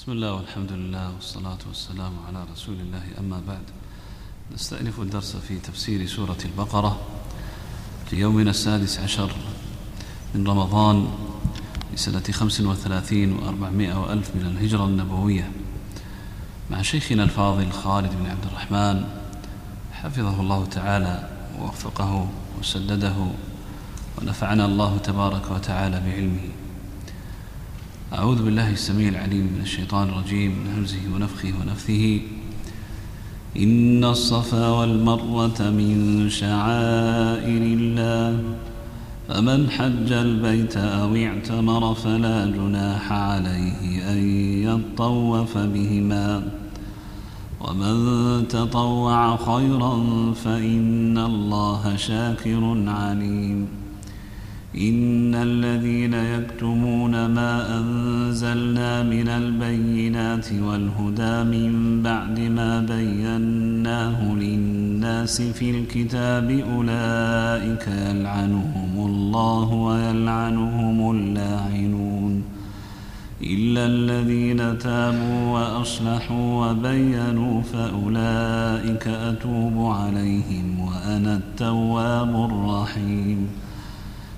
بسم الله والحمد لله والصلاة والسلام على رسول الله. أما بعد نستأنف الدرس في تفسير سورة البقرة في يومنا السادس عشر من رمضان لسنة خمس وثلاثين وأربعمائة وألف من الهجرة النبوية مع شيخنا الفاضل خالد بن عبد الرحمن حفظه الله تعالى ووفقه وسدده ونفعنا الله تبارك وتعالى بعلمه. أعوذ بالله السميع العليم من الشيطان الرجيم من همزه ونفخه ونفثه. إن الصفا والمروة من شعائر الله. فمن حج البيت أو اعتمر فلا جناح عليه أن يطوف بهما. ومن تطوع خيرا فإن الله شاكر عليم. إن الذين يكتمون ما أنزلنا من البينات والهدى من بعد ما بيناه للناس في الكتاب أولئك يلعنهم الله ويلعنهم اللاعنون إلا الذين تابوا وأصلحوا وبينوا فأولئك أتوب عليهم وأنا التواب الرحيم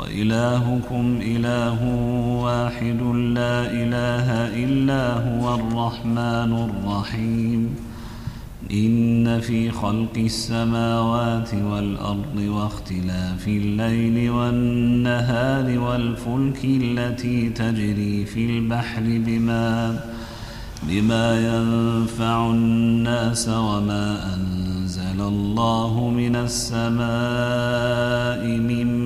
وإلهكم إله واحد لا إله إلا هو الرحمن الرحيم. إن في خلق السماوات والأرض واختلاف الليل والنهار والفلك التي تجري في البحر بما بما ينفع الناس وما أنزل الله من السماء من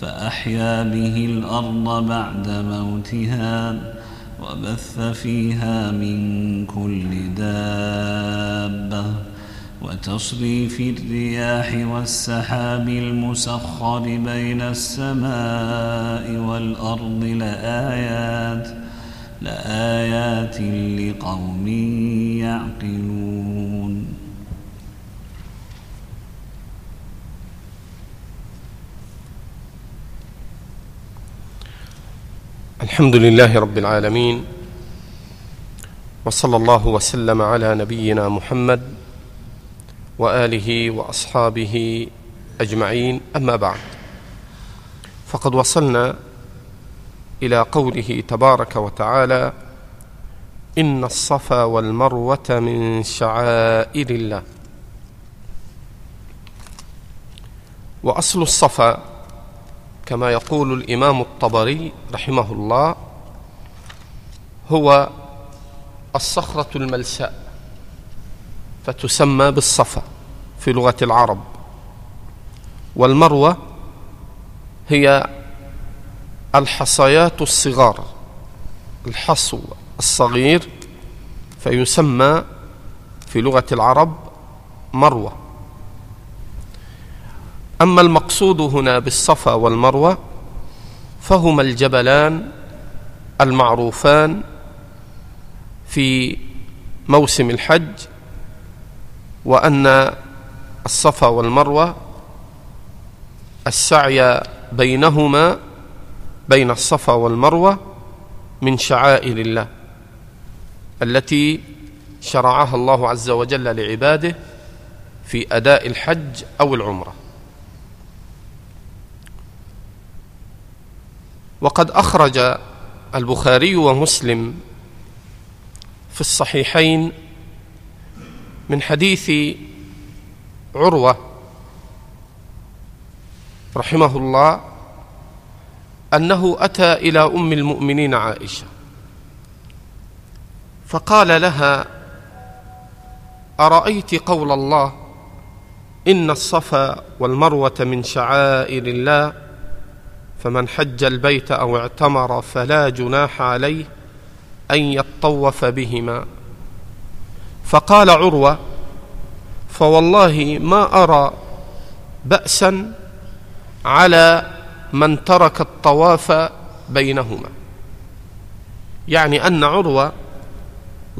فأحيا به الأرض بعد موتها وبث فيها من كل دابة وتصريف الرياح والسحاب المسخر بين السماء والأرض لآيات لآيات لقوم يعقلون. الحمد لله رب العالمين وصلى الله وسلم على نبينا محمد وآله وأصحابه أجمعين أما بعد. فقد وصلنا إلى قوله تبارك وتعالى إن الصفا والمروة من شعائر الله. وأصل الصفا كما يقول الإمام الطبري رحمه الله هو الصخرة الملساء فتسمى بالصفا في لغة العرب. والمروة هي الحصيات الصغار الحصو الصغير فيسمى في لغة العرب مروة. أما المقصود هنا بالصفا والمروة فهما الجبلان المعروفان في موسم الحج وأن الصفا والمروة السعي بينهما بين الصفا والمروة من شعائر الله التي شرعها الله عز وجل لعباده في أداء الحج أو العمرة. وقد أخرج البخاري ومسلم في الصحيحين من حديث عروة رحمه الله أنه أتى إلى أم المؤمنين عائشة فقال لها أرأيت قول الله إن الصفا والمروة من شعائر الله فمن حج البيت أو اعتمر فلا جناح عليه أن يطوف بهما. فقال عروة فوالله ما أرى بأسا على من ترك الطواف بينهما. يعني أن عروة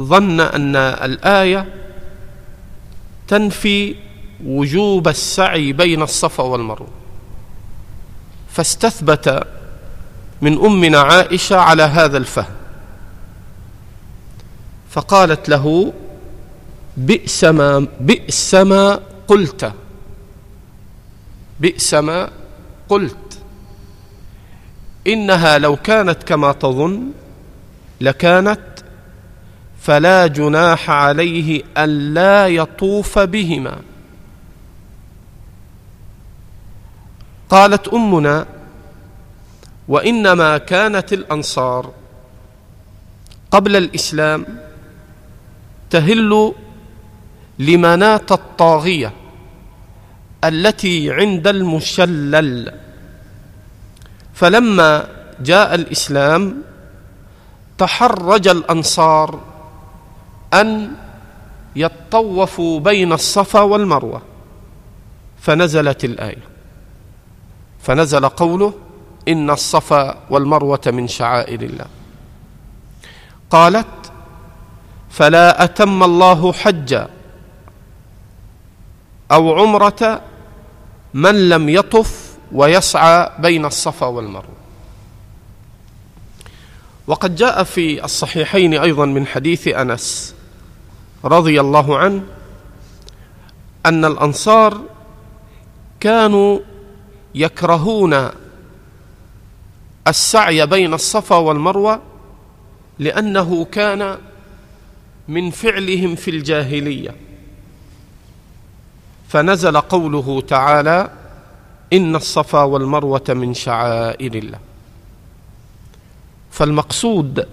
ظن أن الآية تنفي وجوب السعي بين الصفا والمروة. فاستثبت من أمنا عائشة على هذا الفهم. فقالت له بئس ما بئس ما قلت. بئس ما قلت. إنها لو كانت كما تظن لكانت فلا جناح عليه الا يطوف بهما. قالت أمنا وإنما كانت الأنصار قبل الإسلام تهل لمناة الطاغية التي عند المشلل. فلما جاء الإسلام تحرج الأنصار أن يطوفوا بين الصفا والمروة فنزلت الآية. فنزل قوله إن الصفا والمروة من شعائر الله. قالت فلا أتم الله حجا أو عمرة من لم يطف ويسعى بين الصفا والمروة. وقد جاء في الصحيحين أيضا من حديث أنس رضي الله عنه أن الأنصار كانوا يكرهون السعي بين الصفا والمروة لأنه كان من فعلهم في الجاهلية. فنزل قوله تعالى إن الصفا والمروة من شعائر الله. فالمقصود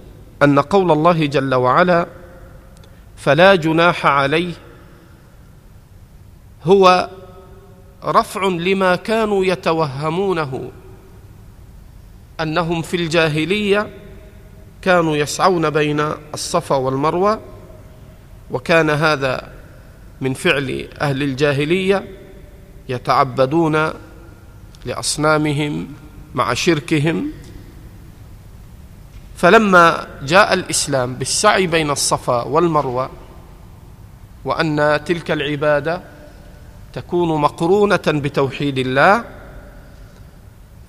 أن قول الله جل وعلا فلا جناح عليه هو رفع لما كانوا يتوهمونه. أنهم في الجاهلية كانوا يسعون بين الصفا والمروة وكان هذا من فعل أهل الجاهلية يتعبدون لأصنامهم مع شركهم. فلما جاء الإسلام بالسعي بين الصفا والمروة وأن تلك العبادة تكون مقرونة بتوحيد الله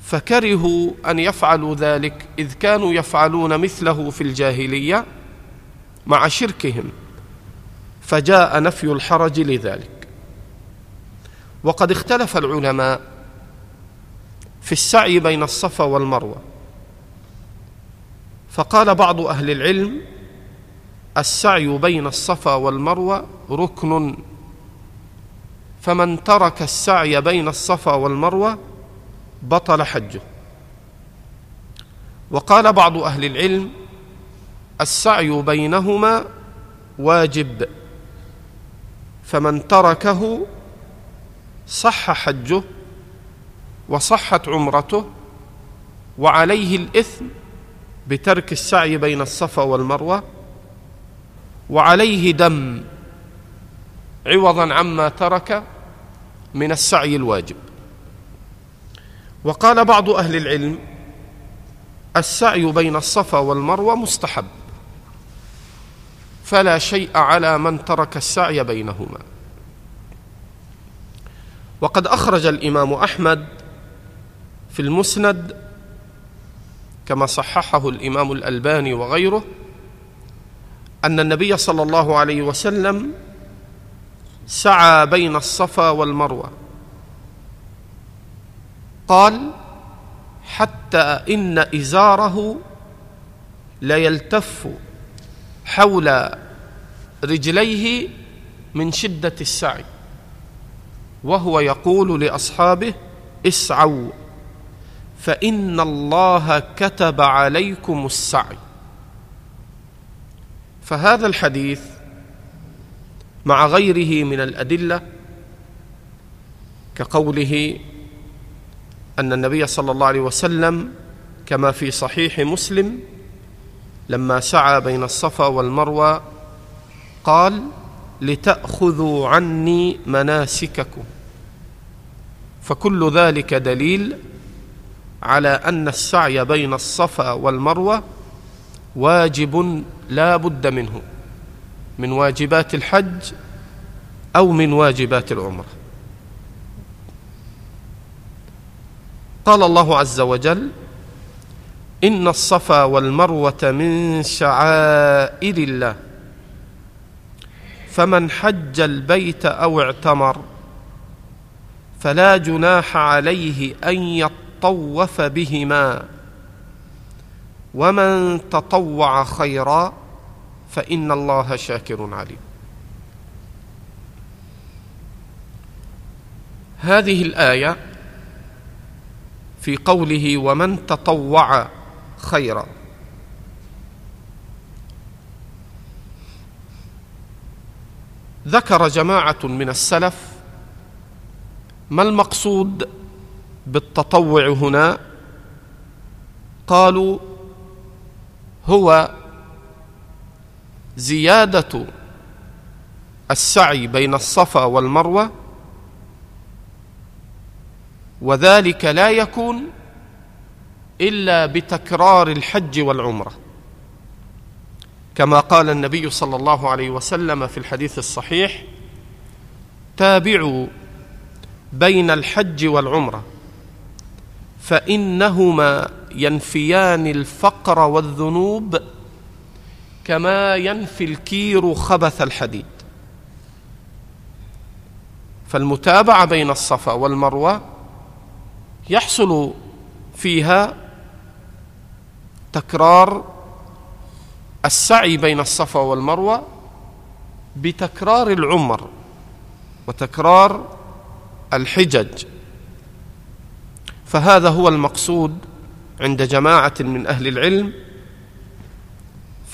فكرهوا أن يفعلوا ذلك إذ كانوا يفعلون مثله في الجاهلية مع شركهم فجاء نفي الحرج لذلك. وقد اختلف العلماء في السعي بين الصفا والمروة. فقال بعض أهل العلم السعي بين الصفا والمروة ركن فمن ترك السعي بين الصفا والمروة بطل حجه. وقال بعض أهل العلم السعي بينهما واجب فمن تركه صح حجه وصحت عمرته وعليه الإثم بترك السعي بين الصفا والمروة وعليه دم عوضا عما ترك من السعي الواجب. وقال بعض أهل العلم السعي بين الصفا والمروة مستحب فلا شيء على من ترك السعي بينهما. وقد أخرج الإمام أحمد في المسند كما صححه الإمام الألباني وغيره أن النبي صلى الله عليه وسلم سعى بين الصفا والمروة. قال حتى إن إزاره ليلتف حول رجليه من شدة السعي وهو يقول لأصحابه اسعوا فإن الله كتب عليكم السعي. فهذا الحديث مع غيره من الأدلة كقوله أن النبي صلى الله عليه وسلم كما في صحيح مسلم لما سعى بين الصفا والمروة قال لتأخذوا عني مناسككم. فكل ذلك دليل على أن السعي بين الصفا والمروة واجب لا بد منه. من واجبات الحج أو من واجبات العمرة. قال الله عز وجل إن الصفا والمروة من شعائر الله. فمن حج البيت أو اعتمر فلا جناح عليه أن يطوف بهما. ومن تطوع خيرا فإن الله شاكر عليم. هذه الآية في قوله ومن تطوع خيرا. ذكر جماعة من السلف ما المقصود بالتطوع هنا؟ قالوا هو زيادة السعي بين الصفا والمروة وذلك لا يكون إلا بتكرار الحج والعمرة. كما قال النبي صلى الله عليه وسلم في الحديث الصحيح تابعوا بين الحج والعمرة فإنهما ينفيان الفقر والذنوب كما ينفي الكير خبث الحديد. فالمتابعة بين الصفا والمروة يحصل فيها تكرار السعي بين الصفا والمروة بتكرار العمر وتكرار الحجج. فهذا هو المقصود عند جماعة من أهل العلم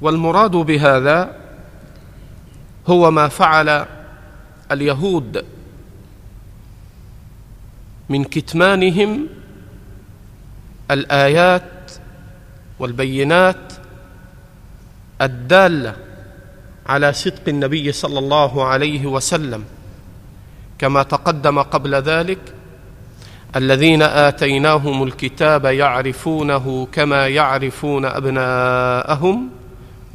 والمراد بهذا هو ما فعل اليهود من كتمانهم الآيات والبينات الدالة على صدق النبي صلى الله عليه وسلم كما تقدم قبل ذلك الذين آتيناهم الكتاب يعرفونه كما يعرفون أبناءهم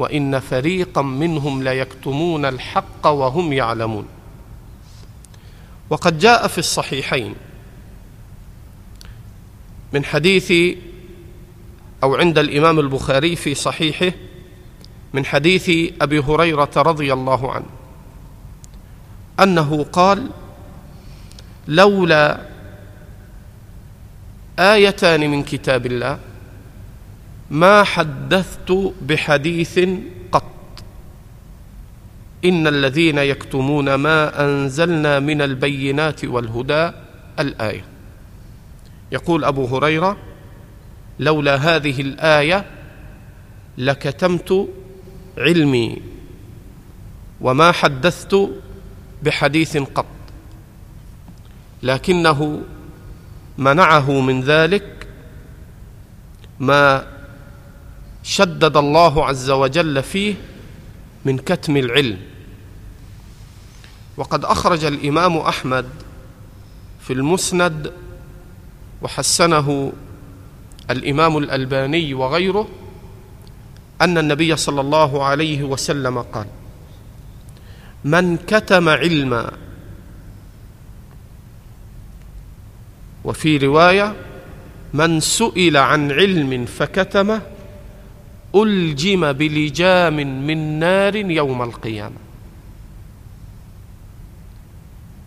وإن فريقا منهم ليكتمون الحق وهم يعلمون. وقد جاء في الصحيحين من حديث أو عند الإمام البخاري في صحيحه من حديث أبي هريرة رضي الله عنه أنه قال لولا آيتان من كتاب الله ما حدثت بحديث قط. إن الذين يكتمون ما أنزلنا من البينات والهدى الآية. يقول أبو هريرة لولا هذه الآية لكتمت علمي وما حدثت بحديث قط. لكنه منعه من ذلك ما شدد الله عز وجل فيه من كتم العلم. وقد أخرج الإمام أحمد في المسند وحسنه الإمام الألباني وغيره أن النبي صلى الله عليه وسلم قال من كتم علما وفي رواية من سئل عن علم فكتمه ألجم بلجام من نار يوم القيامة.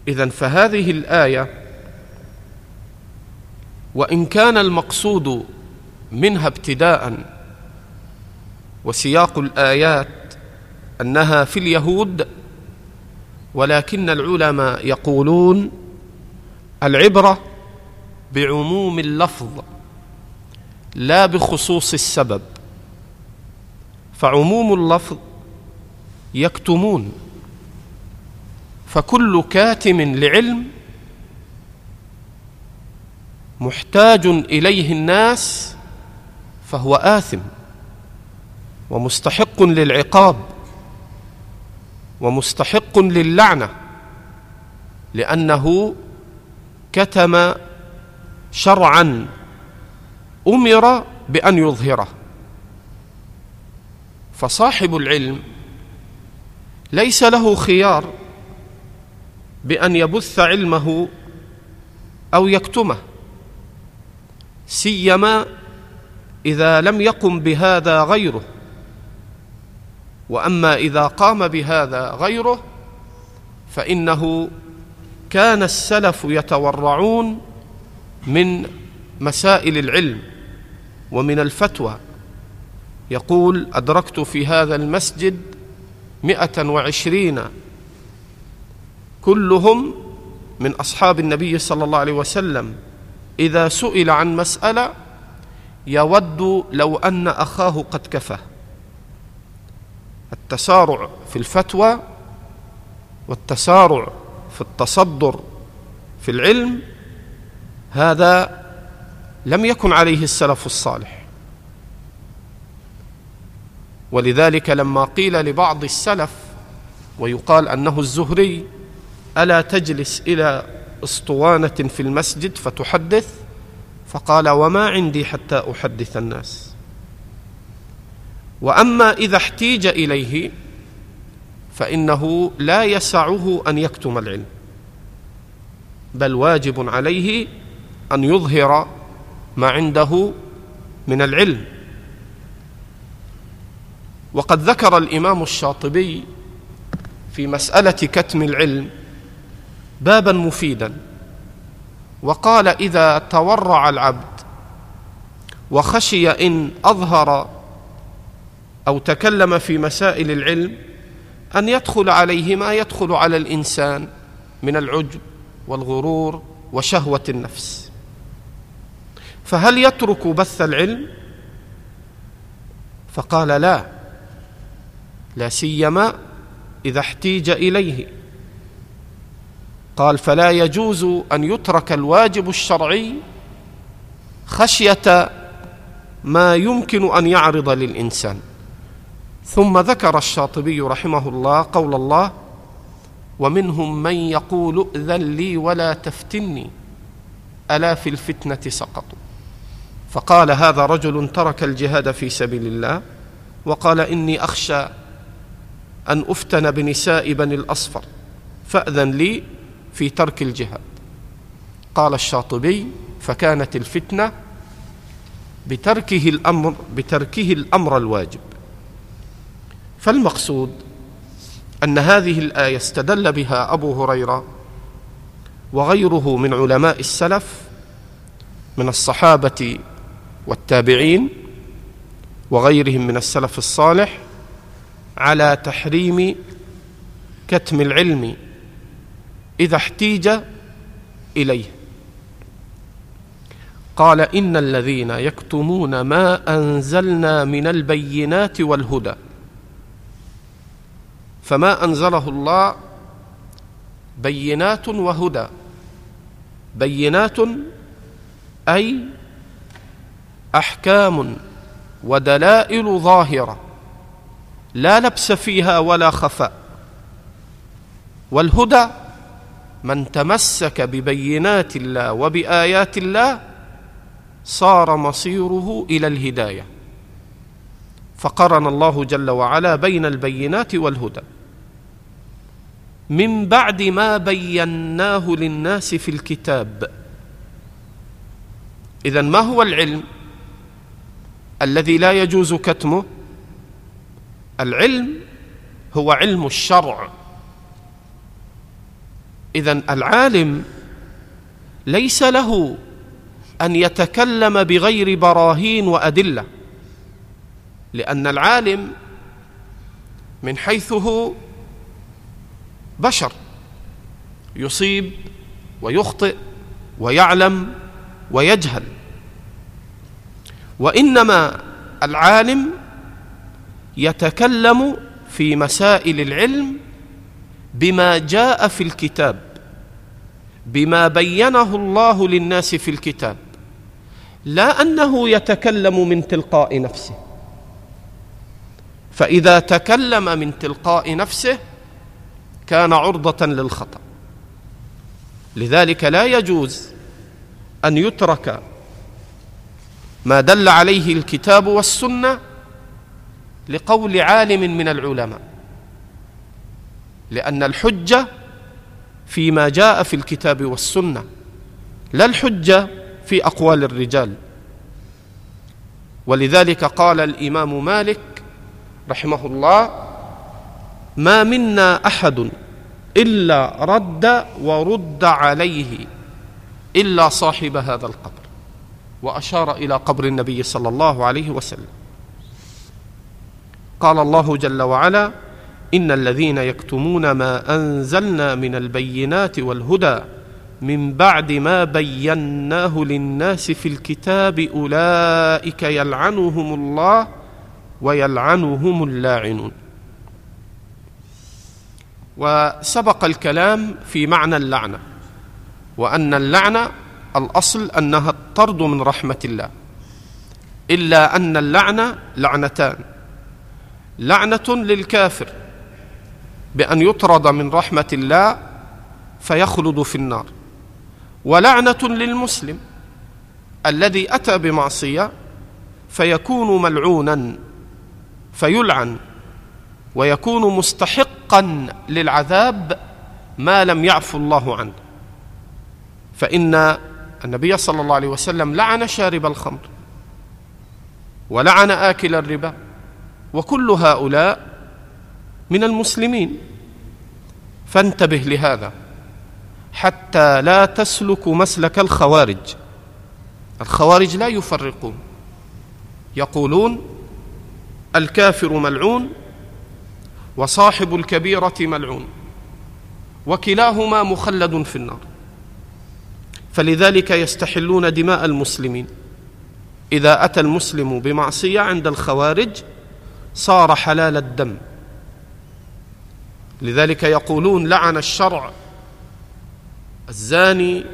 اذا فهذه الآية وإن كان المقصود منها ابتداء وسياق الآيات أنها في اليهود ولكن العلماء يقولون العبرة بعموم اللفظ لا بخصوص السبب. فعموم اللفظ يكتمون. فكل كاتم لعلم محتاج إليه الناس فهو آثم ومستحق للعقاب ومستحق للعنة لأنه كتم شرعا أمر بأن يظهره. فصاحب العلم ليس له خيار بأن يبث علمه أو يكتمه سيما إذا لم يقم بهذا غيره. وأما إذا قام بهذا غيره فإنه كان السلف يتورعون من مسائل العلم ومن الفتوى. يقول أدركت في هذا المسجد مئة وعشرين كلهم من أصحاب النبي صلى الله عليه وسلم. إذا سئل عن مسألة يود لو أن أخاه قد كفى التسارع في الفتوى والتسارع في التصدر في العلم هذا لم يكن عليه السلف الصالح. ولذلك لما قيل لبعض السلف ويقال أنه الزهري ألا تجلس إلى أسطوانة في المسجد فتحدث؟ فقال وما عندي حتى أحدث الناس. وأما إذا احتيج إليه فإنه لا يسعه أن يكتم العلم بل واجب عليه أن يظهر ما عنده من العلم. وقد ذكر الإمام الشاطبي في مسألة كتم العلم بابا مفيدا وقال إذا تورع العبد وخشي إن أظهر أو تكلم في مسائل العلم أن يدخل عليه ما يدخل على الإنسان من العجب والغرور وشهوة النفس. فهل يترك بث العلم؟ فقال لا. لا سيما إذا احتيج إليه. قال فلا يجوز أن يترك الواجب الشرعي خشية ما يمكن أن يعرض للإنسان. ثم ذكر الشاطبي رحمه الله قول الله ومنهم من يقول ائذن لي ولا تفتني ألا في الفتنة سقطوا فقال هذا رجل ترك الجهاد في سبيل الله وقال إني أخشى أن أفتن بنساء بني الأصفر فأذن لي في ترك الجهاد. قال الشاطبي فكانت الفتنة بتركه الأمر بتركه الأمر الواجب. فالمقصود أن هذه الآية استدل بها أبو هريرة وغيره من علماء السلف من الصحابة والتابعين وغيرهم من السلف الصالح على تحريم كتم العلم إذا احتيج إليه. قال إن الذين يكتمون ما أنزلنا من البينات والهدى فما أنزله الله بينات وهدى. بينات أي أحكام ودلائل ظاهرة. لا لبس فيها ولا خفاء والهدى من تمسك ببينات الله وبآيات الله صار مصيره إلى الهداية. فقرن الله جل وعلا بين البينات والهدى. من بعد ما بيناه للناس في الكتاب. اذا ما هو العلم الذي لا يجوز كتمه؟ العلم هو علم الشرع. إذا العالم ليس له أن يتكلم بغير براهين وأدلة لأن العالم من حيث هو بشر يصيب ويخطئ ويعلم ويجهل. وإنما العالم يتكلم في مسائل العلم بما جاء في الكتاب بما بينه الله للناس في الكتاب. لا أنه يتكلم من تلقاء نفسه. فإذا تكلم من تلقاء نفسه كان عرضة للخطأ. لذلك لا يجوز أن يترك ما دل عليه الكتاب والسنة لقول عالم من العلماء لأن الحجة فيما جاء في الكتاب والسنة لا الحجة في أقوال الرجال. ولذلك قال الإمام مالك رحمه الله ما منا أحد إلا رد ورد عليه إلا صاحب هذا القبر. وأشار إلى قبر النبي صلى الله عليه وسلم. قال الله جل وعلا إن الذين يكتمون ما أنزلنا من البينات والهدى من بعد ما بيناه للناس في الكتاب أولئك يلعنهم الله ويلعنهم اللاعنون. وسبق الكلام في معنى اللعنة وأن اللعنة الأصل أنها الطرد من رحمة الله إلا أن اللعنة لعنتان. لعنة للكافر بأن يطرد من رحمة الله فيخلد في النار. ولعنة للمسلم الذي أتى بمعصية فيكون ملعونا فيلعن ويكون مستحقا للعذاب ما لم يعفو الله عنه. فإن النبي صلى الله عليه وسلم لعن شارب الخمر ولعن آكل الربا وكل هؤلاء من المسلمين. فانتبه لهذا. حتى لا تسلك مسلك الخوارج. الخوارج لا يفرقون. يقولون الكافر ملعون وصاحب الكبيرة ملعون وكلاهما مخلد في النار. فلذلك يستحلون دماء المسلمين. إذا أتى المسلم بمعصية عند الخوارج صار حلال الدم. لذلك يقولون لعن الشرع الزاني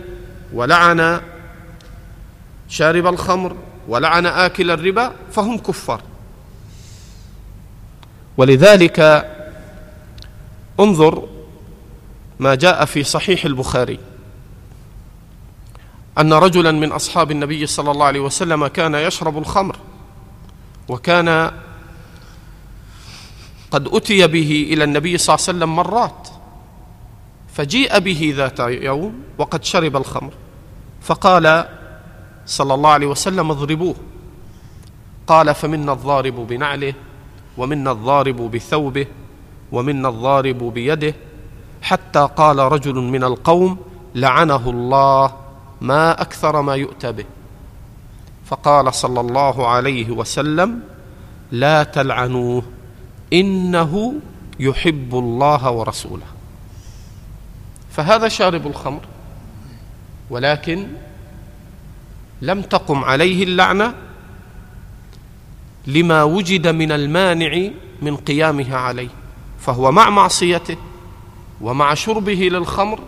ولعن شارب الخمر ولعن آكل الربا فهم كفار. ولذلك انظر ما جاء في صحيح البخاري. أن رجلا من أصحاب النبي صلى الله عليه وسلم كان يشرب الخمر وكان قد أتي به إلى النبي صلى الله عليه وسلم مرات فجيء به ذات يوم وقد شرب الخمر فقال صلى الله عليه وسلم اضربوه قال فمنا الضارب بنعله ومنا الضارب بثوبه ومنا الضارب بيده حتى قال رجل من القوم لعنه الله ما أكثر ما يؤتى به. فقال صلى الله عليه وسلم لا تلعنوه. إنه يحب الله ورسوله. فهذا شارب الخمر ولكن لم تقم عليه اللعنة لما وجد من المانع من قيامها عليه. فهو مع معصيته ومع شربه للخمر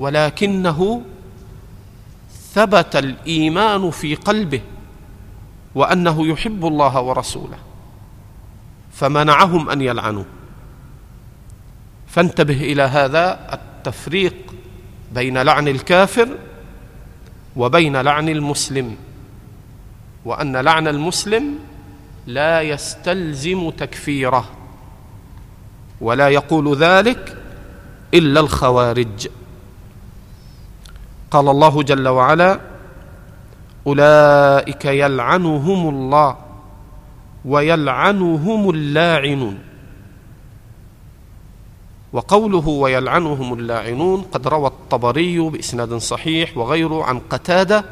ولكنه ثبت الإيمان في قلبه وأنه يحب الله ورسوله. فمنعهم أن يلعنوه. فانتبه إلى هذا التفريق بين لعن الكافر وبين لعن المسلم وأن لعن المسلم لا يستلزم تكفيره ولا يقول ذلك إلا الخوارج. قال الله جل وعلا أولئك يلعنهم الله ويلعنهم اللاعنون. وقوله ويلعنهم اللاعنون قد روى الطبري بإسناد صحيح وغيره عن قتادة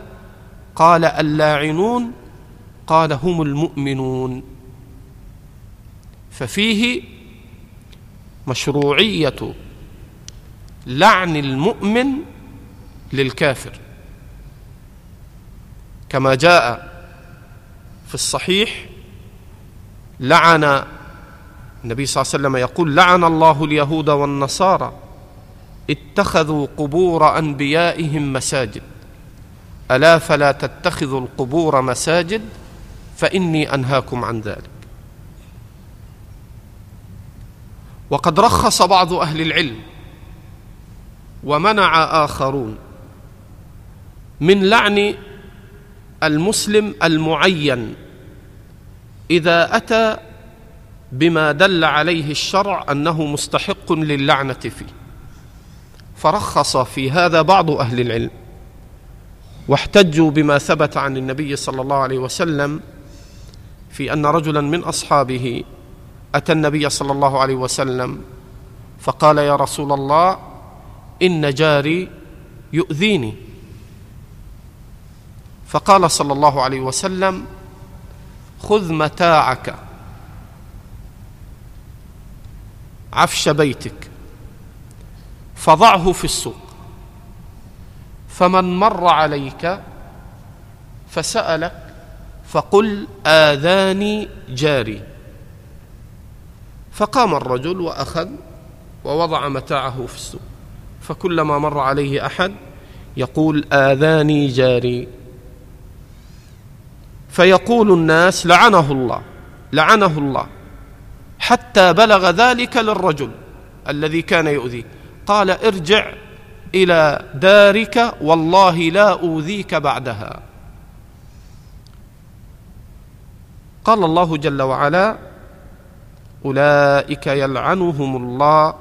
قال اللاعنون قال هم المؤمنون. ففيه مشروعية لعن المؤمن للكافر. كما جاء في الصحيح لعن النبي صلى الله عليه وسلم يقول لعن الله اليهود والنصارى. اتخذوا قبور أنبيائهم مساجد. ألا فلا تتخذوا القبور مساجد فإني أنهاكم عن ذلك. وقد رخص بعض أهل العلم ومنع آخرون من لعن المسلم المعين إذا أتى بما دل عليه الشرع أنه مستحق للعنة فيه. فرخص في هذا بعض أهل العلم واحتجوا بما ثبت عن النبي صلى الله عليه وسلم في أن رجلا من أصحابه أتى النبي صلى الله عليه وسلم فقال يا رسول الله إن جاري يؤذيني. فقال صلى الله عليه وسلم خذ متاعك. عفش بيتك. فضعه في السوق. فمن مر عليك فسألك فقل آذاني جاري. فقام الرجل وأخذ ووضع متاعه في السوق. فكلما مر عليه أحد يقول آذاني جاري. فيقول الناس لعنه الله لعنه الله. حتى بلغ ذلك للرجل الذي كان يؤذيه. قال ارجع إلى دارك والله لا أوذيك بعدها. قال الله جل وعلا أولئك يلعنهم الله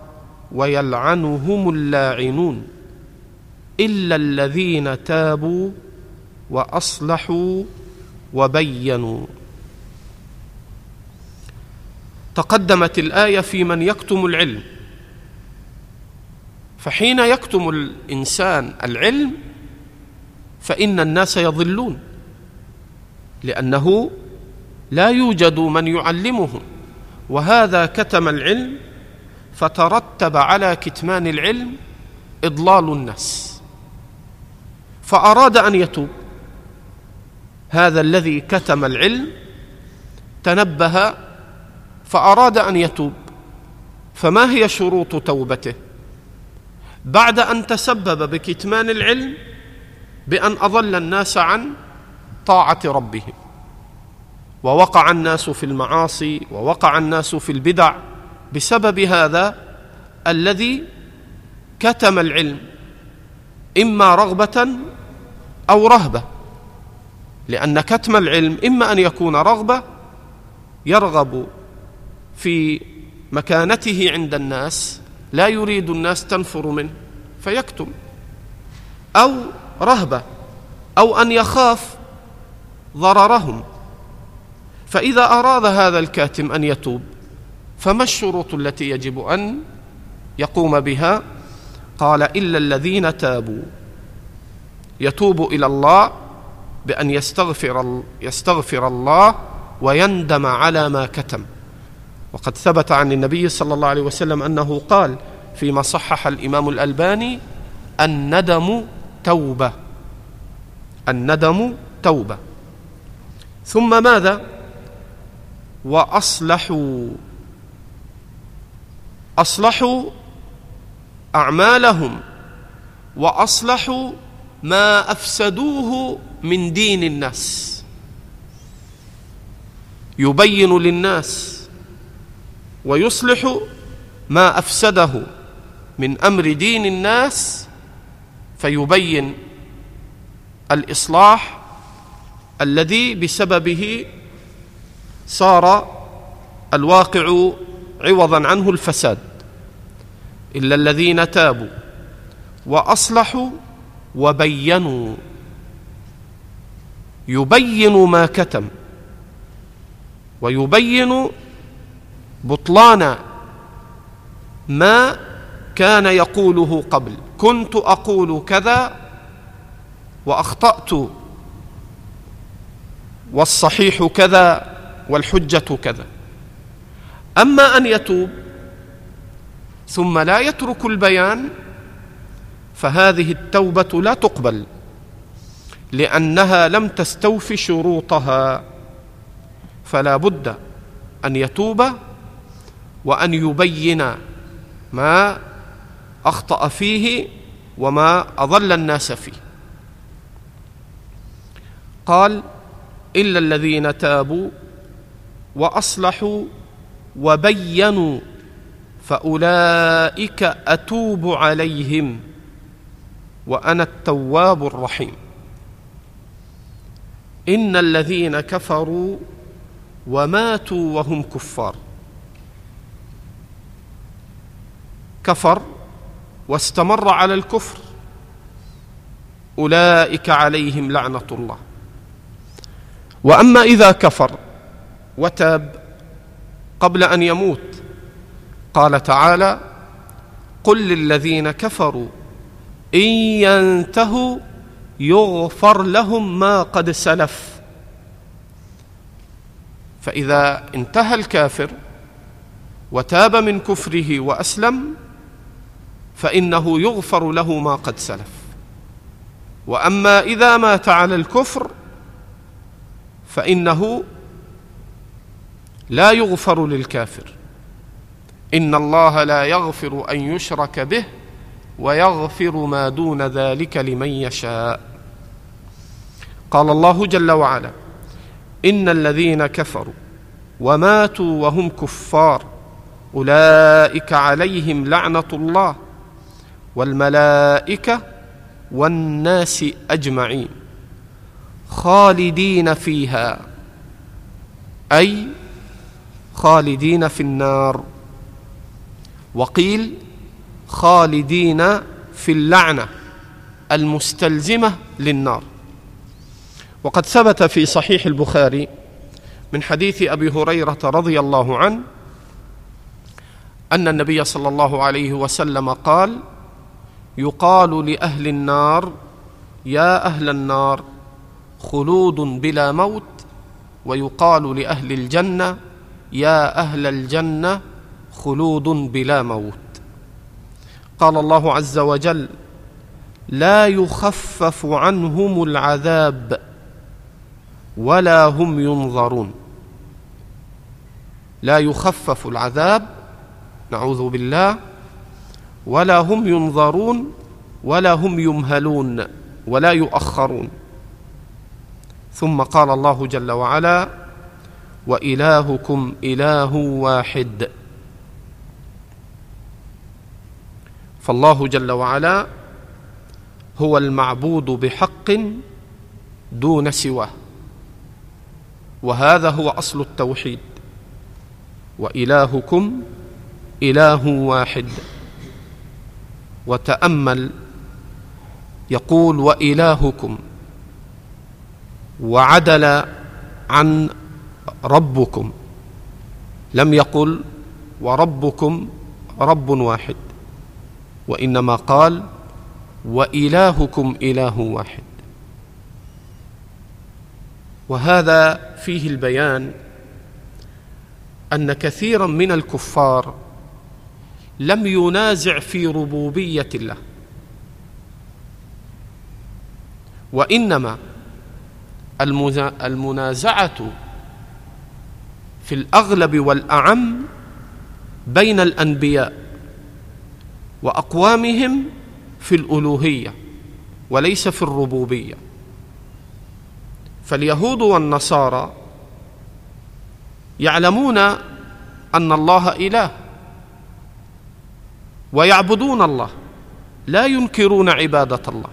ويلعنهم اللاعنون إلا الذين تابوا وأصلحوا وبينوا. تقدمت الآية في من يكتم العلم. فحين يكتم الإنسان العلم فإن الناس يضلون لأنه لا يوجد من يعلمه. وهذا كتم العلم فترتب على كتمان العلم إضلال الناس. فأراد أن يتوب هذا الذي كتم العلم تنبه فأراد أن يتوب. فما هي شروط توبته؟ بعد أن تسبب بكتمان العلم بأن أضل الناس عن طاعة ربهم. ووقع الناس في المعاصي ووقع الناس في البدع بسبب هذا الذي كتم العلم إما رغبة أو رهبة. لأن كتم العلم إما أن يكون رغبة يرغب في مكانته عند الناس لا يريد الناس تنفر منه فيكتم. أو رهبة أو أن يخاف ضررهم. فإذا أراد هذا الكاتم أن يتوب فما الشروط التي يجب أن يقوم بها؟ قال إلا الذين تابوا. يتوب إلى الله بأن يستغفر يستغفر الله ويندم على ما كتم. وقد ثبت عن النبي صلى الله عليه وسلم أنه قال فيما صحح الإمام الألباني الندم توبة. الندم توبة. ثم ماذا؟ وأصلحوا أصلحوا أعمالهم وأصلحوا ما أفسدوه من دين الناس. يبين للناس ويصلح ما أفسده من أمر دين الناس فيبين الإصلاح الذي بسببه صار الواقع عوضا عنه الفساد. إلا الذين تابوا وأصلحوا وبينوا. يبين ما كتم ويبين بطلان ما كان يقوله قبل. كنت أقول كذا وأخطأت والصحيح كذا والحجة كذا. أما أن يتوب ثم لا يترك البيان فهذه التوبة لا تقبل. لأنها لم تستوف شروطها. فلا بد أن يتوب وأن يبين ما أخطأ فيه وما أضل الناس فيه. قال إلا الذين تابوا وأصلحوا وبينوا فأولئك أتوب عليهم وأنا التواب الرحيم. إن الذين كفروا وماتوا وهم كفار. كفر واستمر على الكفر أولئك عليهم لعنة الله. وأما إذا كفر وتاب قبل أن يموت قال تعالى قل للذين كفروا إن ينتهوا يغفر لهم ما قد سلف. فإذا انتهى الكافر وتاب من كفره وأسلم فإنه يغفر له ما قد سلف. وأما إذا مات على الكفر فإنه لا يغفر للكافر. إن الله لا يغفر أن يشرك به ويغفر ما دون ذلك لمن يشاء. قال الله جل وعلا إن الذين كفروا وماتوا وهم كفار أولئك عليهم لعنة الله والملائكة والناس أجمعين خالدين فيها أي خالدين في النار. وقيل خالدين في اللعنة المستلزمة للنار. وقد ثبت في صحيح البخاري من حديث أبي هريرة رضي الله عنه أن النبي صلى الله عليه وسلم قال يقال لأهل النار يا أهل النار خلود بلا موت. ويقال لأهل الجنة يا أهل الجنة خلود بلا موت. قال الله عز وجل لا يخفف عنهم العذاب ولا هم ينظرون. لا يخفف العذاب نعوذ بالله ولا هم ينظرون ولا هم يمهلون ولا يؤخرون. ثم قال الله جل وعلا وإلهكم إله واحد. فالله جل وعلا هو المعبود بحق دون سواه. وهذا هو أصل التوحيد. وإلهكم إله واحد. وتأمل يقول وإلهكم. وعدل عن ربكم. لم يقل وربكم رب واحد. وإنما قال وإلهكم إله واحد. وهذا فيه البيان أن كثيرا من الكفار لم ينازع في ربوبية الله وإنما المنازعة في الأغلب والأعم بين الأنبياء. وأقوامهم في الألوهية وليس في الربوبية. فاليهود والنصارى يعلمون أن الله إله ويعبدون الله لا ينكرون عبادة الله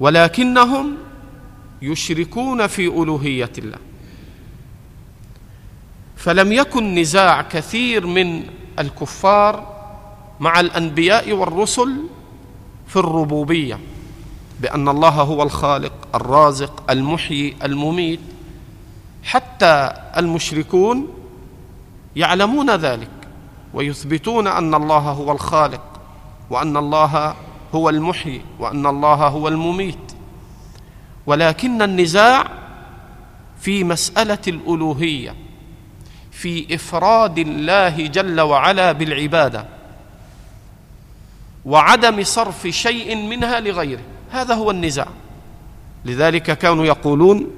ولكنهم يشركون في ألوهية الله. فلم يكن نزاع كثير من الكفار مع الأنبياء والرسل في الربوبية بأن الله هو الخالق الرازق المحيي المميت. حتى المشركون يعلمون ذلك ويثبتون أن الله هو الخالق وأن الله هو المحيي وأن الله هو المميت. ولكن النزاع في مسألة الألوهية في إفراد الله جل وعلا بالعبادة وعدم صرف شيء منها لغيره. هذا هو النزاع. لذلك كانوا يقولون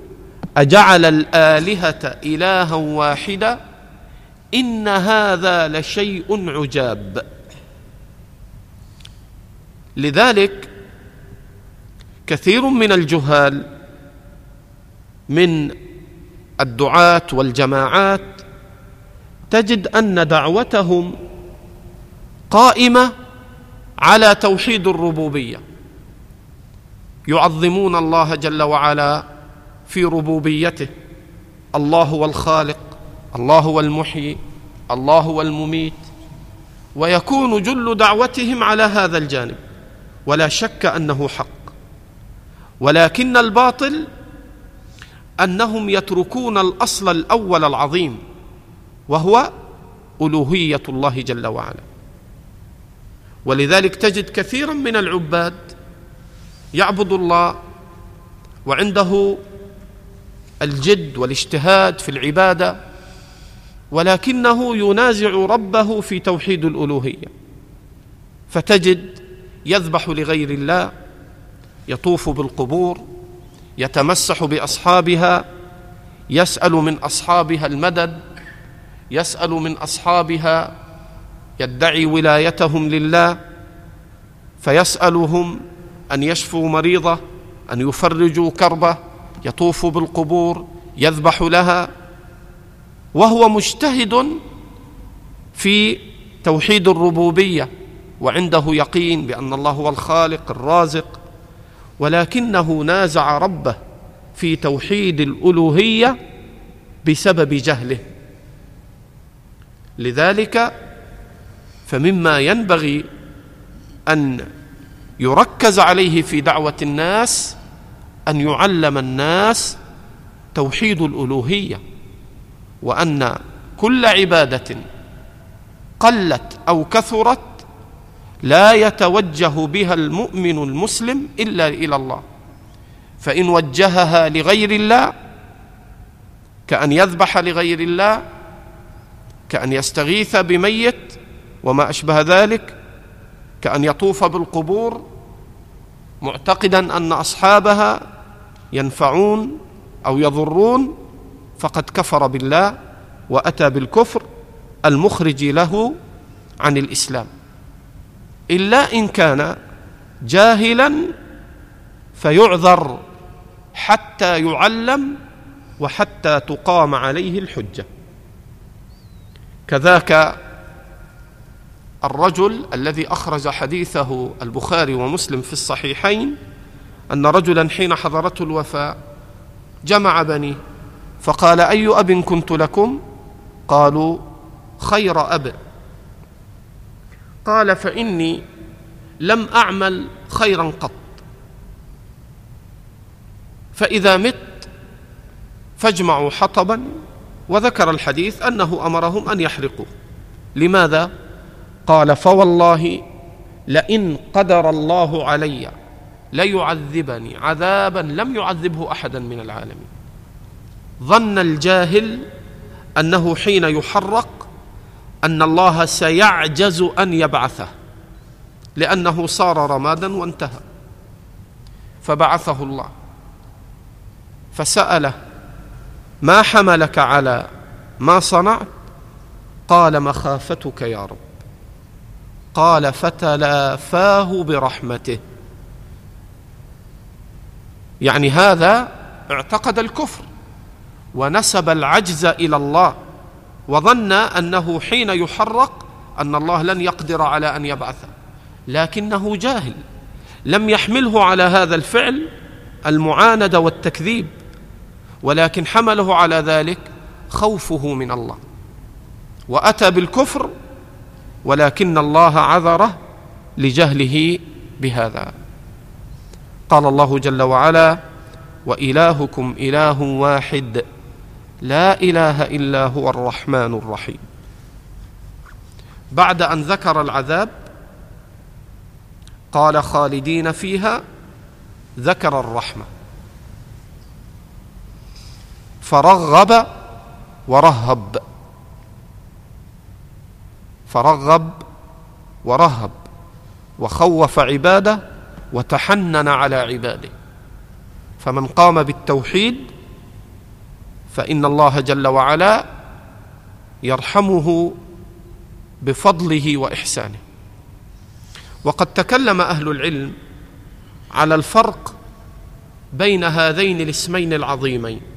أجعل الآلهة إلها واحدا إن هذا لشيء عجاب. لذلك كثير من الجهال من الدعاة والجماعات تجد أن دعوتهم قائمة على توحيد الربوبية. يعظمون الله جل وعلا في ربوبيته. الله هو الخالق الله هو المحيي الله هو المميت. ويكون جل دعوتهم على هذا الجانب. ولا شك أنه حق. ولكن الباطل أنهم يتركون الأصل الأول العظيم. وهو ألوهية الله جل وعلا. ولذلك تجد كثيرا من العباد يعبد الله وعنده الجد والاجتهاد في العبادة ولكنه ينازع ربه في توحيد الألوهية. فتجد يذبح لغير الله يطوف بالقبور يتمسح بأصحابها يسأل من أصحابها المدد يسأل من أصحابها يدعي ولايتهم لله فيسألهم أن يشفوا مريضه أن يفرجوا كربه يطوف بالقبور يذبح لها. وهو مجتهد في توحيد الربوبية وعنده يقين بأن الله هو الخالق الرازق ولكنه نازع ربه في توحيد الألوهية بسبب جهله. لذلك فمما ينبغي أن يركز عليه في دعوة الناس أن يعلم الناس توحيد الألوهية وأن كل عبادة قلت أو كثرت لا يتوجه بها المؤمن المسلم إلا إلى الله. فإن وجهها لغير الله كأن يذبح لغير الله كأن يستغيث بميت وما أشبه ذلك كأن يطوف بالقبور معتقدا أن أصحابها ينفعون أو يضرون فقد كفر بالله وأتى بالكفر المخرج له عن الإسلام. إلا إن كان جاهلا فيعذر حتى يعلم وحتى تقام عليه الحجة. كذاك الرجل الذي أخرج حديثه البخاري ومسلم في الصحيحين أن رجلا حين حضرته الوفاه جمع بنيه فقال أي أب كنت لكم؟ قالوا خير أب. قال فإني لم أعمل خيرا قط. فإذا مت فاجمعوا حطبا وذكر الحديث أنه أمرهم أن يحرقوه لماذا؟ قال فوالله لئن قدر الله علي ليعذبني عذابا لم يعذبه احدا من العالمين. ظن الجاهل أنه حين يحرق أن الله سيعجز أن يبعثه لأنه صار رمادا وانتهى. فبعثه الله فسأله ما حملك على ما صنعت؟ قال مخافتك يا رب. قال فتلافاه برحمته. يعني هذا اعتقد الكفر ونسب العجز إلى الله وظن أنه حين يحرق أن الله لن يقدر على أن يبعثه لكنه جاهل. لم يحمله على هذا الفعل المعانده والتكذيب. ولكن حمله على ذلك خوفه من الله. وأتى بالكفر ولكن الله عذره لجهله بهذا. قال الله جل وعلا وإلهكم إله واحد لا إله إلا هو الرحمن الرحيم. بعد أن ذكر العذاب قال خالدين فيها ذكر الرحمة. فرغب ورهب. فرغب ورهب. وخوف عباده وتحنن على عباده. فمن قام بالتوحيد فإن الله جل وعلا يرحمه بفضله وإحسانه. وقد تكلم أهل العلم على الفرق بين هذين الاسمين العظيمين.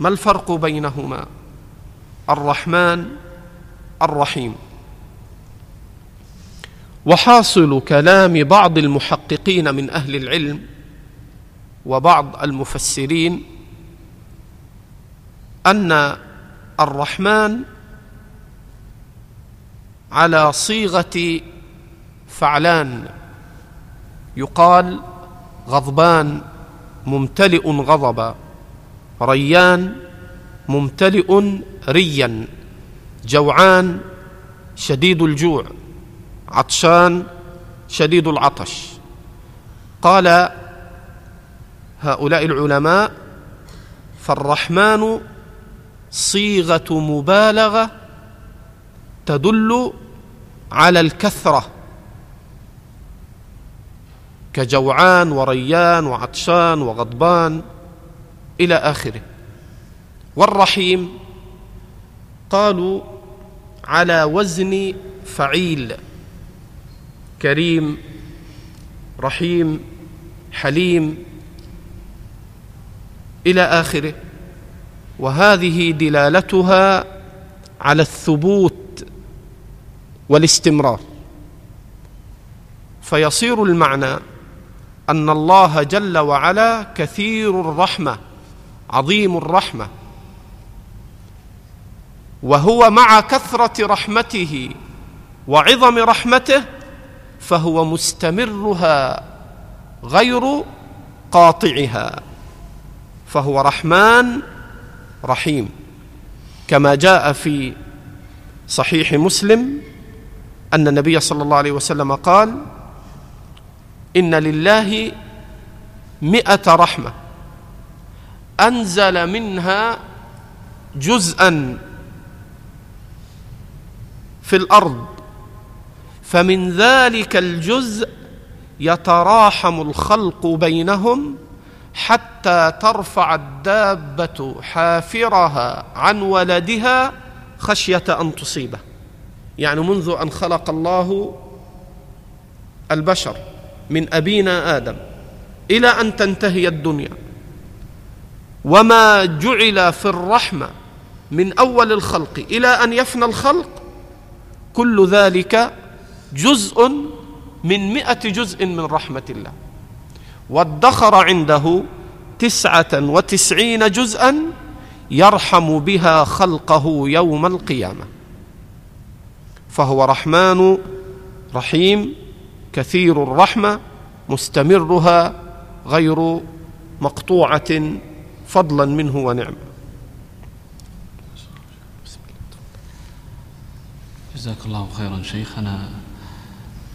ما الفرق بينهما؟ الرحمن الرحيم. وحاصل كلام بعض المحققين من أهل العلم وبعض المفسرين أن الرحمن على صيغة فعلان. يقال غضبان ممتلئ غضبا. ريان ممتلئ ريا جوعان شديد الجوع عطشان شديد العطش. قال هؤلاء العلماء فالرحمن صيغة مبالغة تدل على الكثرة. كجوعان وريان وعطشان وغضبان إلى آخره. والرحيم قالوا على وزن فعيل كريم رحيم حليم إلى آخره. وهذه دلالتها على الثبوت والاستمرار. فيصير المعنى أن الله جل وعلا كثير الرحمة. عظيم الرحمة. وهو مع كثرة رحمته وعظم رحمته فهو مستمرها غير قاطعها. فهو رحمن رحيم. كما جاء في صحيح مسلم أن النبي صلى الله عليه وسلم قال إن لله مئة رحمة. أنزل منها جزءا في الأرض فمن ذلك الجزء يتراحم الخلق بينهم حتى ترفع الدابة حافرها عن ولدها خشية أن تصيبه. يعني منذ أن خلق الله البشر من أبينا آدم إلى أن تنتهي الدنيا. وما جعل في الرحمه من اول الخلق إلى ان يفنى الخلق كل ذلك جزء من مئة جزء من رحمة الله وادخر عنده تسعة وتسعين جزءا يرحم بها خلقه يوم القيامة فهو رحمن رحيم كثير الرحمة مستمرها غير مقطوعة فضلا منه ونعمه. جزاك الله خيرا شيخنا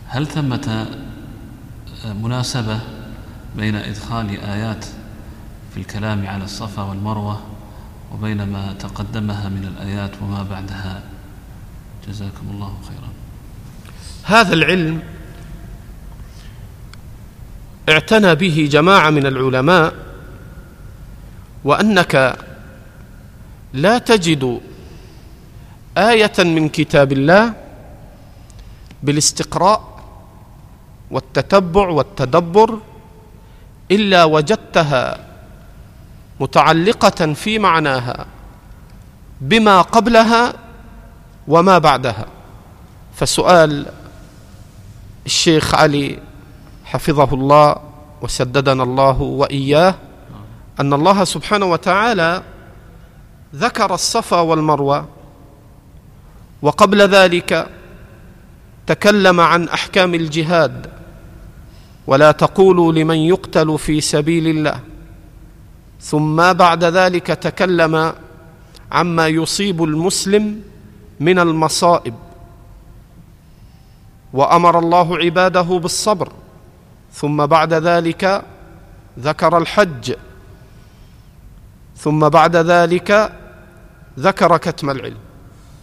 هل ثمة مناسبة بين إدخال آيات في الكلام على الصفا والمروة وبين ما تقدمها من الآيات وما بعدها؟ جزاكم الله خيرا. هذا العلم اعتنى به جماعة من العلماء وأنك لا تجد آية من كتاب الله بالاستقراء والتتبع والتدبر إلا وجدتها متعلقة في معناها بما قبلها وما بعدها. فسؤال الشيخ علي حفظه الله وسددنا الله وإياه. أن الله سبحانه وتعالى ذكر الصفا والمروة وقبل ذلك تكلم عن أحكام الجهاد ولا تقولوا لمن يقتل في سبيل الله. ثم بعد ذلك تكلم عما يصيب المسلم من المصائب. وأمر الله عباده بالصبر ثم بعد ذلك ذكر الحج. ثم بعد ذلك ذكر كتم العلم.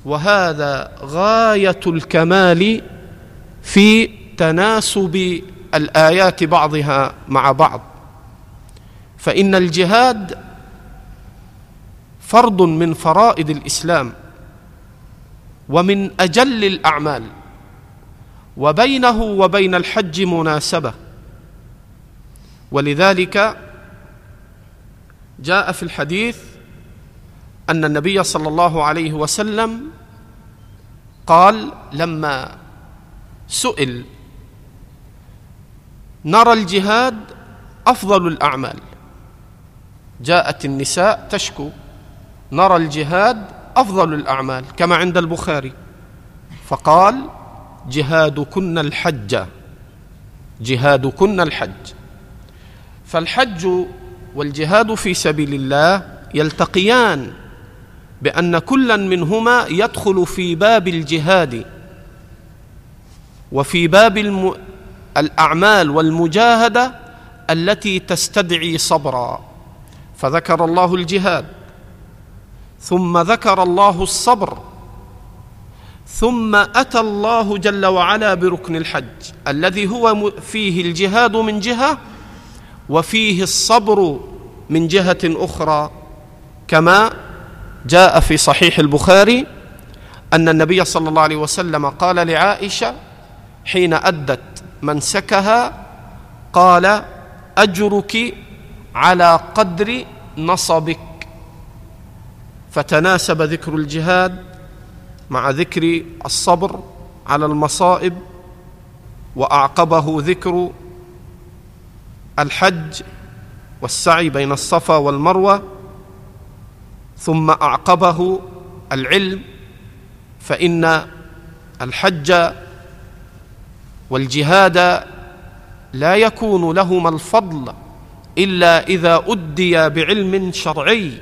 وهذا غاية الكمال في تناسب الآيات بعضها مع بعض. فإن الجهاد فرض من فرائض الإسلام ومن أجل الأعمال وبينه وبين الحج مناسبة. ولذلك جاء في الحديث أن النبي صلى الله عليه وسلم قال لما سئل نرى الجهاد أفضل الأعمال. جاءت النساء تشكو نرى الجهاد أفضل الأعمال. كما عند البخاري. فقال جهادكن الحج جهادكن الحج. فالحج والجهاد في سبيل الله يلتقيان بأن كلا منهما يدخل في باب الجهاد وفي باب الم... الأعمال والمجاهدة التي تستدعي صبرا. فذكر الله الجهاد ثم ذكر الله الصبر ثم أتى الله جل وعلا بركن الحج الذي هو فيه الجهاد من جهة وفيه الصبر من جهة أخرى كما جاء في صحيح البخاري أن النبي صلى الله عليه وسلم قال لعائشة حين أدت منسكها قال أجرك على قدر نصبك. فتناسب ذكر الجهاد مع ذكر الصبر على المصائب وأعقبه ذكر الحج والسعي بين الصفا والمروة ثم أعقبه العلم فإن الحج والجهاد لا يكون لهما الفضل إلا إذا أدي بعلم شرعي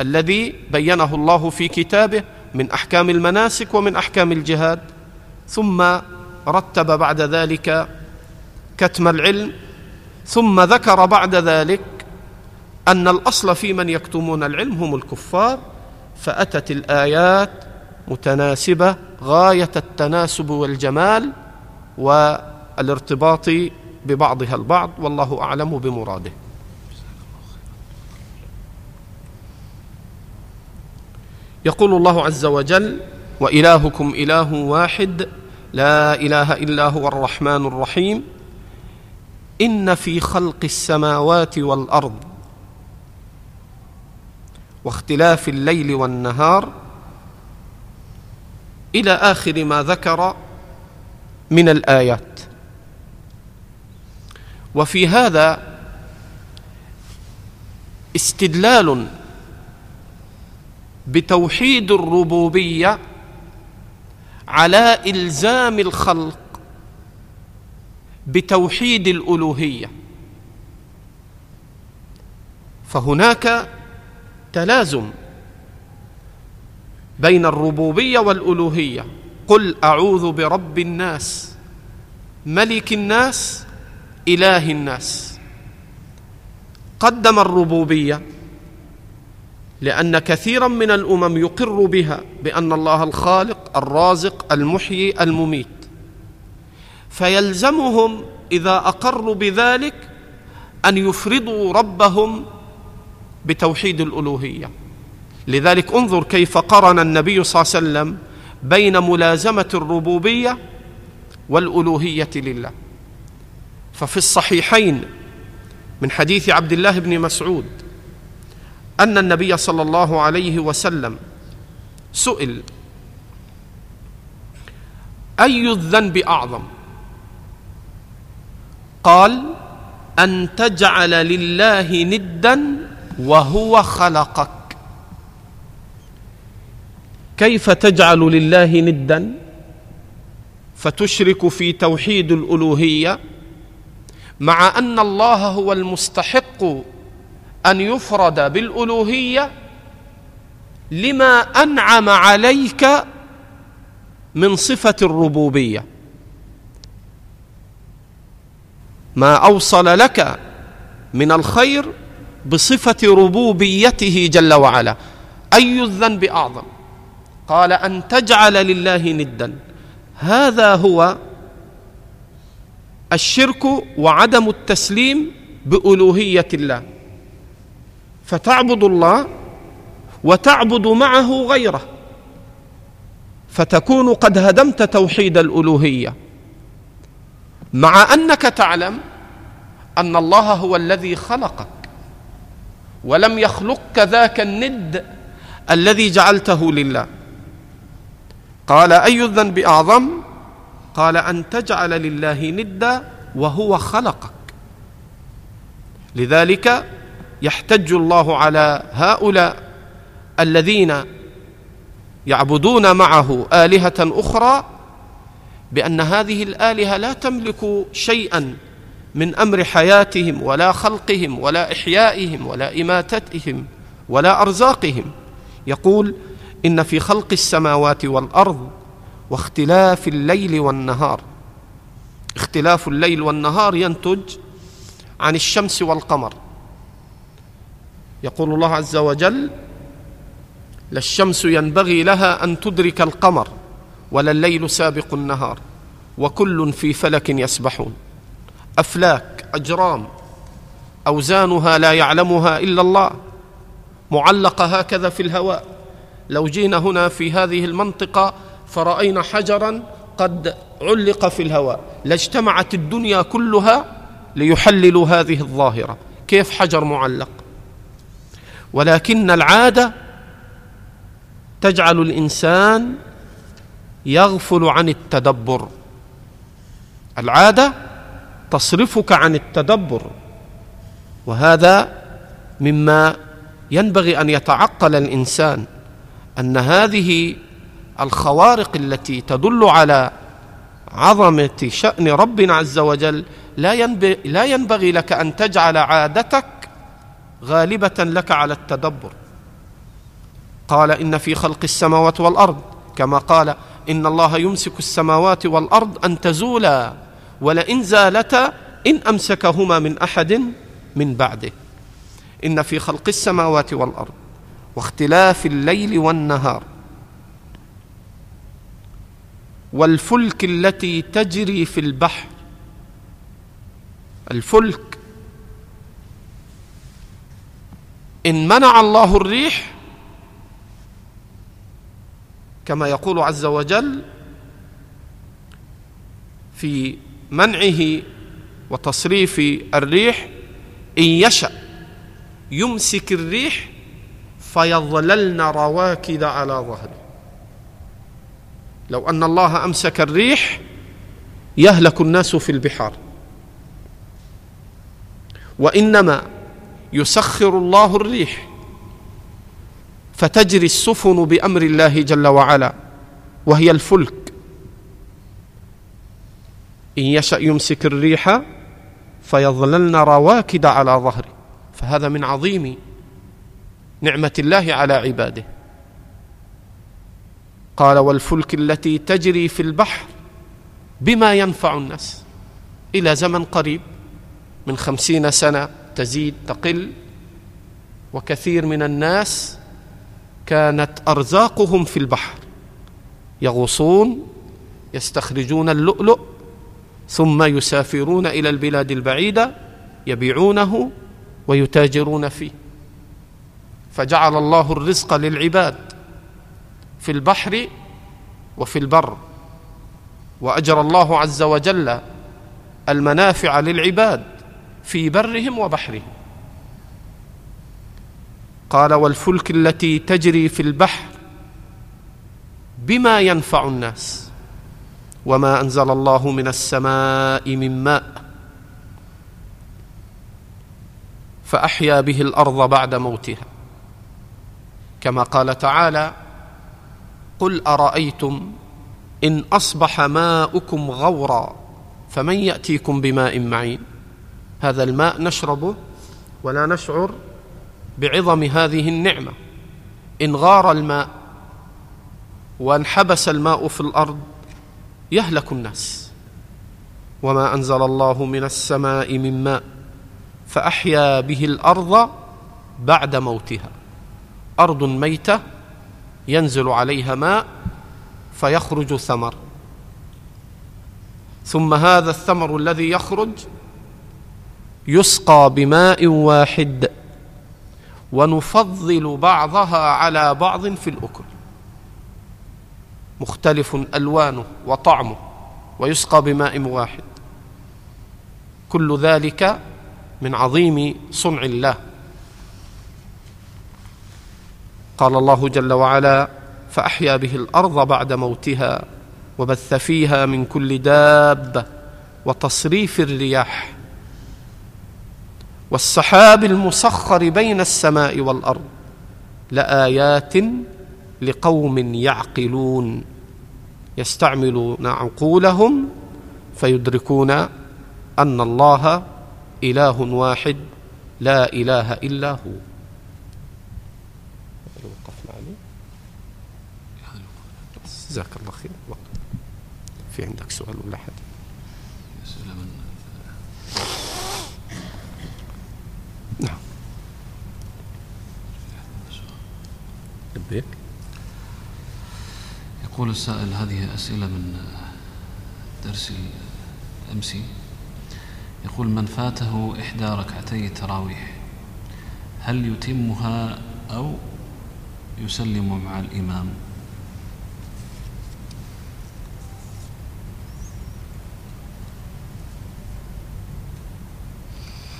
الذي بينه الله في كتابه من أحكام المناسك ومن أحكام الجهاد ثم رتب بعد ذلك كتم العلم ثم ذكر بعد ذلك أن الأصل في من يكتمون العلم هم الكفار فأتت الآيات متناسبة غاية التناسب والجمال والارتباط ببعضها البعض والله أعلم بمراده. يقول الله عز وجل وإلهكم إله واحد لا إله إلا هو الرحمن الرحيم إن في خلق السماوات والأرض واختلاف الليل والنهار إلى آخر ما ذكر من الآيات. وفي هذا استدلال بتوحيد الربوبية على إلزام الخلق بتوحيد الألوهية. فهناك تلازم بين الربوبية والألوهية. قل أعوذ برب الناس ملك الناس إله الناس. قدم الربوبية لأن كثيرا من الأمم يقر بها بأن الله الخالق الرازق المحيي المميت. فيلزمهم إذا أقروا بذلك أن يفردوا ربهم بتوحيد الألوهية. لذلك انظر كيف قرن النبي صلى الله عليه وسلم بين ملازمة الربوبية والألوهية لله. ففي الصحيحين من حديث عبد الله بن مسعود أن النبي صلى الله عليه وسلم سئل أي الذنب أعظم؟ قال أن تجعل لله ندا وهو خلقك. كيف تجعل لله ندا؟ فتشرك في توحيد الألوهية مع أن الله هو المستحق أن يفرد بالألوهية. لما أنعم عليك من صفة الربوبية. ما أوصل لك من الخير بصفة ربوبيته جل وعلا. أي الذنب أعظم؟ قال أن تجعل لله ندا. هذا هو الشرك وعدم التسليم بألوهية الله. فتعبد الله وتعبد معه غيره. فتكون قد هدمت توحيد الألوهية. مع أنك تعلم أن الله هو الذي خلقك ولم يخلقك ذاك الند الذي جعلته لله. قال أي الذنب أعظم؟ قال أن تجعل لله ندا وهو خلقك. لذلك يحتج الله على هؤلاء الذين يعبدون معه آلهة أخرى بأن هذه الآلهة لا تملك شيئا من أمر حياتهم ولا خلقهم ولا إحيائهم ولا إماتتهم ولا أرزاقهم. يقول إن في خلق السماوات والأرض واختلاف الليل والنهار. اختلاف الليل والنهار ينتج عن الشمس والقمر. يقول الله عز وجل لا الشمس ينبغي لها أن تدرك القمر. ولا الليل سابق النهار وكل في فلك يسبحون. أفلاك أجرام أوزانها لا يعلمها إلا الله. معلقة هكذا في الهواء. لو جينا هنا في هذه المنطقة فرأينا حجرا قد علق في الهواء. لاجتمعت الدنيا كلها ليحللوا هذه الظاهرة. كيف حجر معلق؟ ولكن العادة تجعل الإنسان يغفل عن التدبر. العادة تصرفك عن التدبر. وهذا مما ينبغي أن يتعقل الإنسان أن هذه الخوارق التي تدل على عظمة شأن ربنا عز وجل لا ينبغي, لا ينبغي لك أن تجعل عادتك غالبة لك على التدبر. قال إن في خلق السماوات والأرض كما قال إن الله يمسك السماوات والأرض أن تزولا ولئن زالتا إن أمسكهما من أحد من بعده. إن في خلق السماوات والأرض واختلاف الليل والنهار والفلك التي تجري في البحر. الفلك إن منع الله الريح كما يقول عز وجل في منعه وتصريف الريح إن يشأ يمسك الريح فيظللن رواكد على ظهره. لو أن الله أمسك الريح يهلك الناس في البحار. وإنما يسخر الله الريح فتجري السفن بأمر الله جل وعلا وهي الفلك. إن يشأ يمسك الريح فيظللن رواكد على ظهره. فهذا من عظيم نعمة الله على عباده. قال والفلك التي تجري في البحر بما ينفع الناس. إلى زمن قريب من خمسين سنة تزيد تقل وكثير من الناس كانت أرزاقهم في البحر. يغوصون يستخرجون اللؤلؤ ثم يسافرون إلى البلاد البعيدة يبيعونه ويتاجرون فيه. فجعل الله الرزق للعباد في البحر وفي البر. وأجرى الله عز وجل المنافع للعباد في برهم وبحرهم. قال والفلك التي تجري في البحر بما ينفع الناس وما أنزل الله من السماء من ماء فأحيا به الأرض بعد موتها. كما قال تعالى قل أرأيتم إن أصبح ماؤكم غورا فمن يأتيكم بماء معين؟ هذا الماء نشربه ولا نشعر بعظم هذه النعمة. إن غار الماء وانحبس الماء في الأرض يهلك الناس. وما أنزل الله من السماء من ماء فأحيا به الأرض بعد موتها. أرض ميتة ينزل عليها ماء فيخرج ثمر. ثم هذا الثمر الذي يخرج يسقى بماء واحد. ونفضل بعضها على بعض في الأكل. مختلف ألوانه وطعمه ويسقى بماء واحد. كل ذلك من عظيم صنع الله. قال الله جل وعلا فأحيا به الأرض بعد موتها وبث فيها من كل دابة وتصريف الرياح. والسحاب المسخر بين السماء والأرض لآيات لقوم يعقلون يستعملون عقولهم فيدركون أن الله إله واحد لا إله إلا هو. جزاك الله خير. في عندك سؤال ولا حد نعم لبيك يقول السائل هذه أسئلة من درس الأمس. يقول من فاته إحدى ركعتي التراويح هل يتمها أو يسلم مع الإمام؟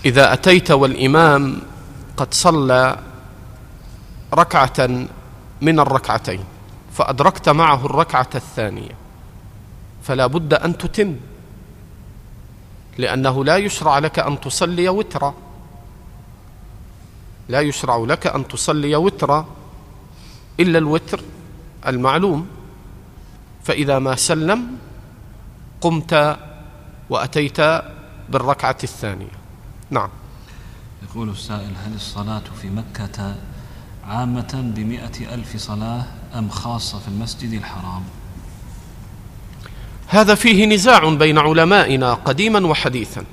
إذا أتيت والإمام قد صلى ركعة من الركعتين فأدركت معه الركعة الثانية. فلا بد أن تتم لأنه لا يشرع لك أن تصلي وترا. لا يشرع لك أن تصلي وترا إلا الوتر المعلوم. فإذا ما سلم قمت وأتيت بالركعة الثانية. نعم. يقول السائل هل الصلاة في مكة عامة بمئة ألف صلاة أم خاصة في المسجد الحرام. هذا فيه نزاع بين علمائنا قديما وحديثا.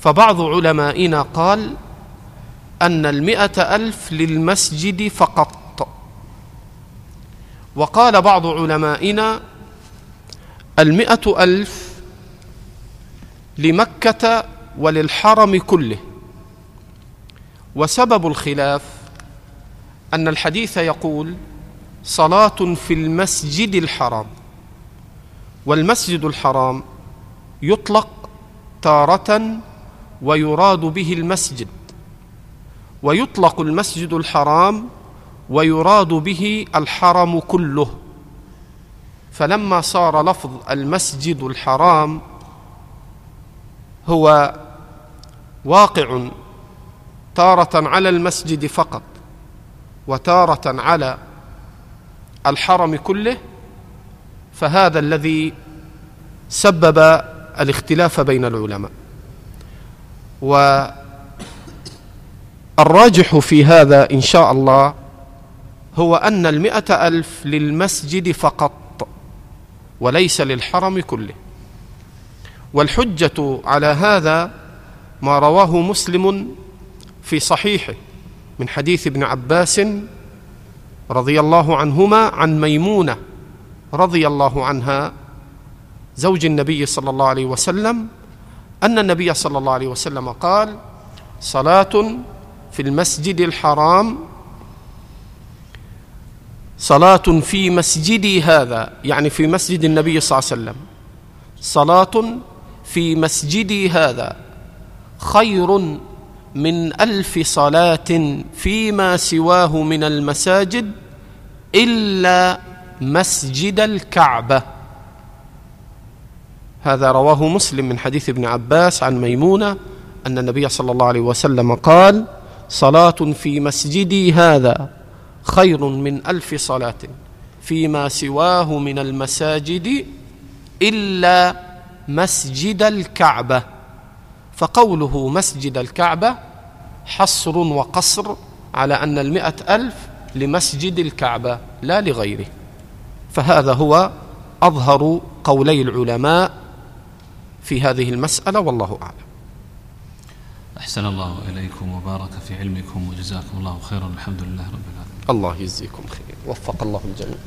فبعض علمائنا قال أن المئة ألف للمسجد فقط. وقال بعض علمائنا المئة ألف لمكة وللحرم كله. وسبب الخلاف أن الحديث يقول صلاة في المسجد الحرام. والمسجد الحرام يطلق تارة ويراد به المسجد. ويطلق المسجد الحرام ويراد به الحرم كله. فلما صار لفظ المسجد الحرام هو واقع تارة على المسجد فقط. وتارة على الحرم كله فهذا الذي سبب الاختلاف بين العلماء. والراجح في هذا إن شاء الله هو أن المئة ألف للمسجد فقط وليس للحرم كله. والحجة على هذا ما رواه مسلم في صحيحه. من حديث ابن عباس رضي الله عنهما عن ميمونة رضي الله عنها زوج النبي صلى الله عليه وسلم أن النبي صلى الله عليه وسلم قال صلاة في المسجد الحرام صلاة في مسجدي هذا. يعني في مسجد النبي صلى الله عليه وسلم. صلاة في مسجدي هذا خير من ألف صلاة فيما سواه من المساجد إلا مسجد الكعبة. هذا رواه مسلم من حديث ابن عباس عن ميمونة أن النبي صلى الله عليه وسلم قال صلاة في مسجدي هذا خير من ألف صلاة فيما سواه من المساجد إلا مسجد الكعبة. فقوله مسجد الكعبة حصر وقصر على أن المئة ألف لمسجد الكعبة لا لغيره. فهذا هو أظهر قولي العلماء في هذه المسألة والله أعلم. أحسن الله إليكم وبارك في علمكم وجزاكم الله خيرا. الحمد لله رب العالمين. الله يجزيكم خير. وفق الله الجميع.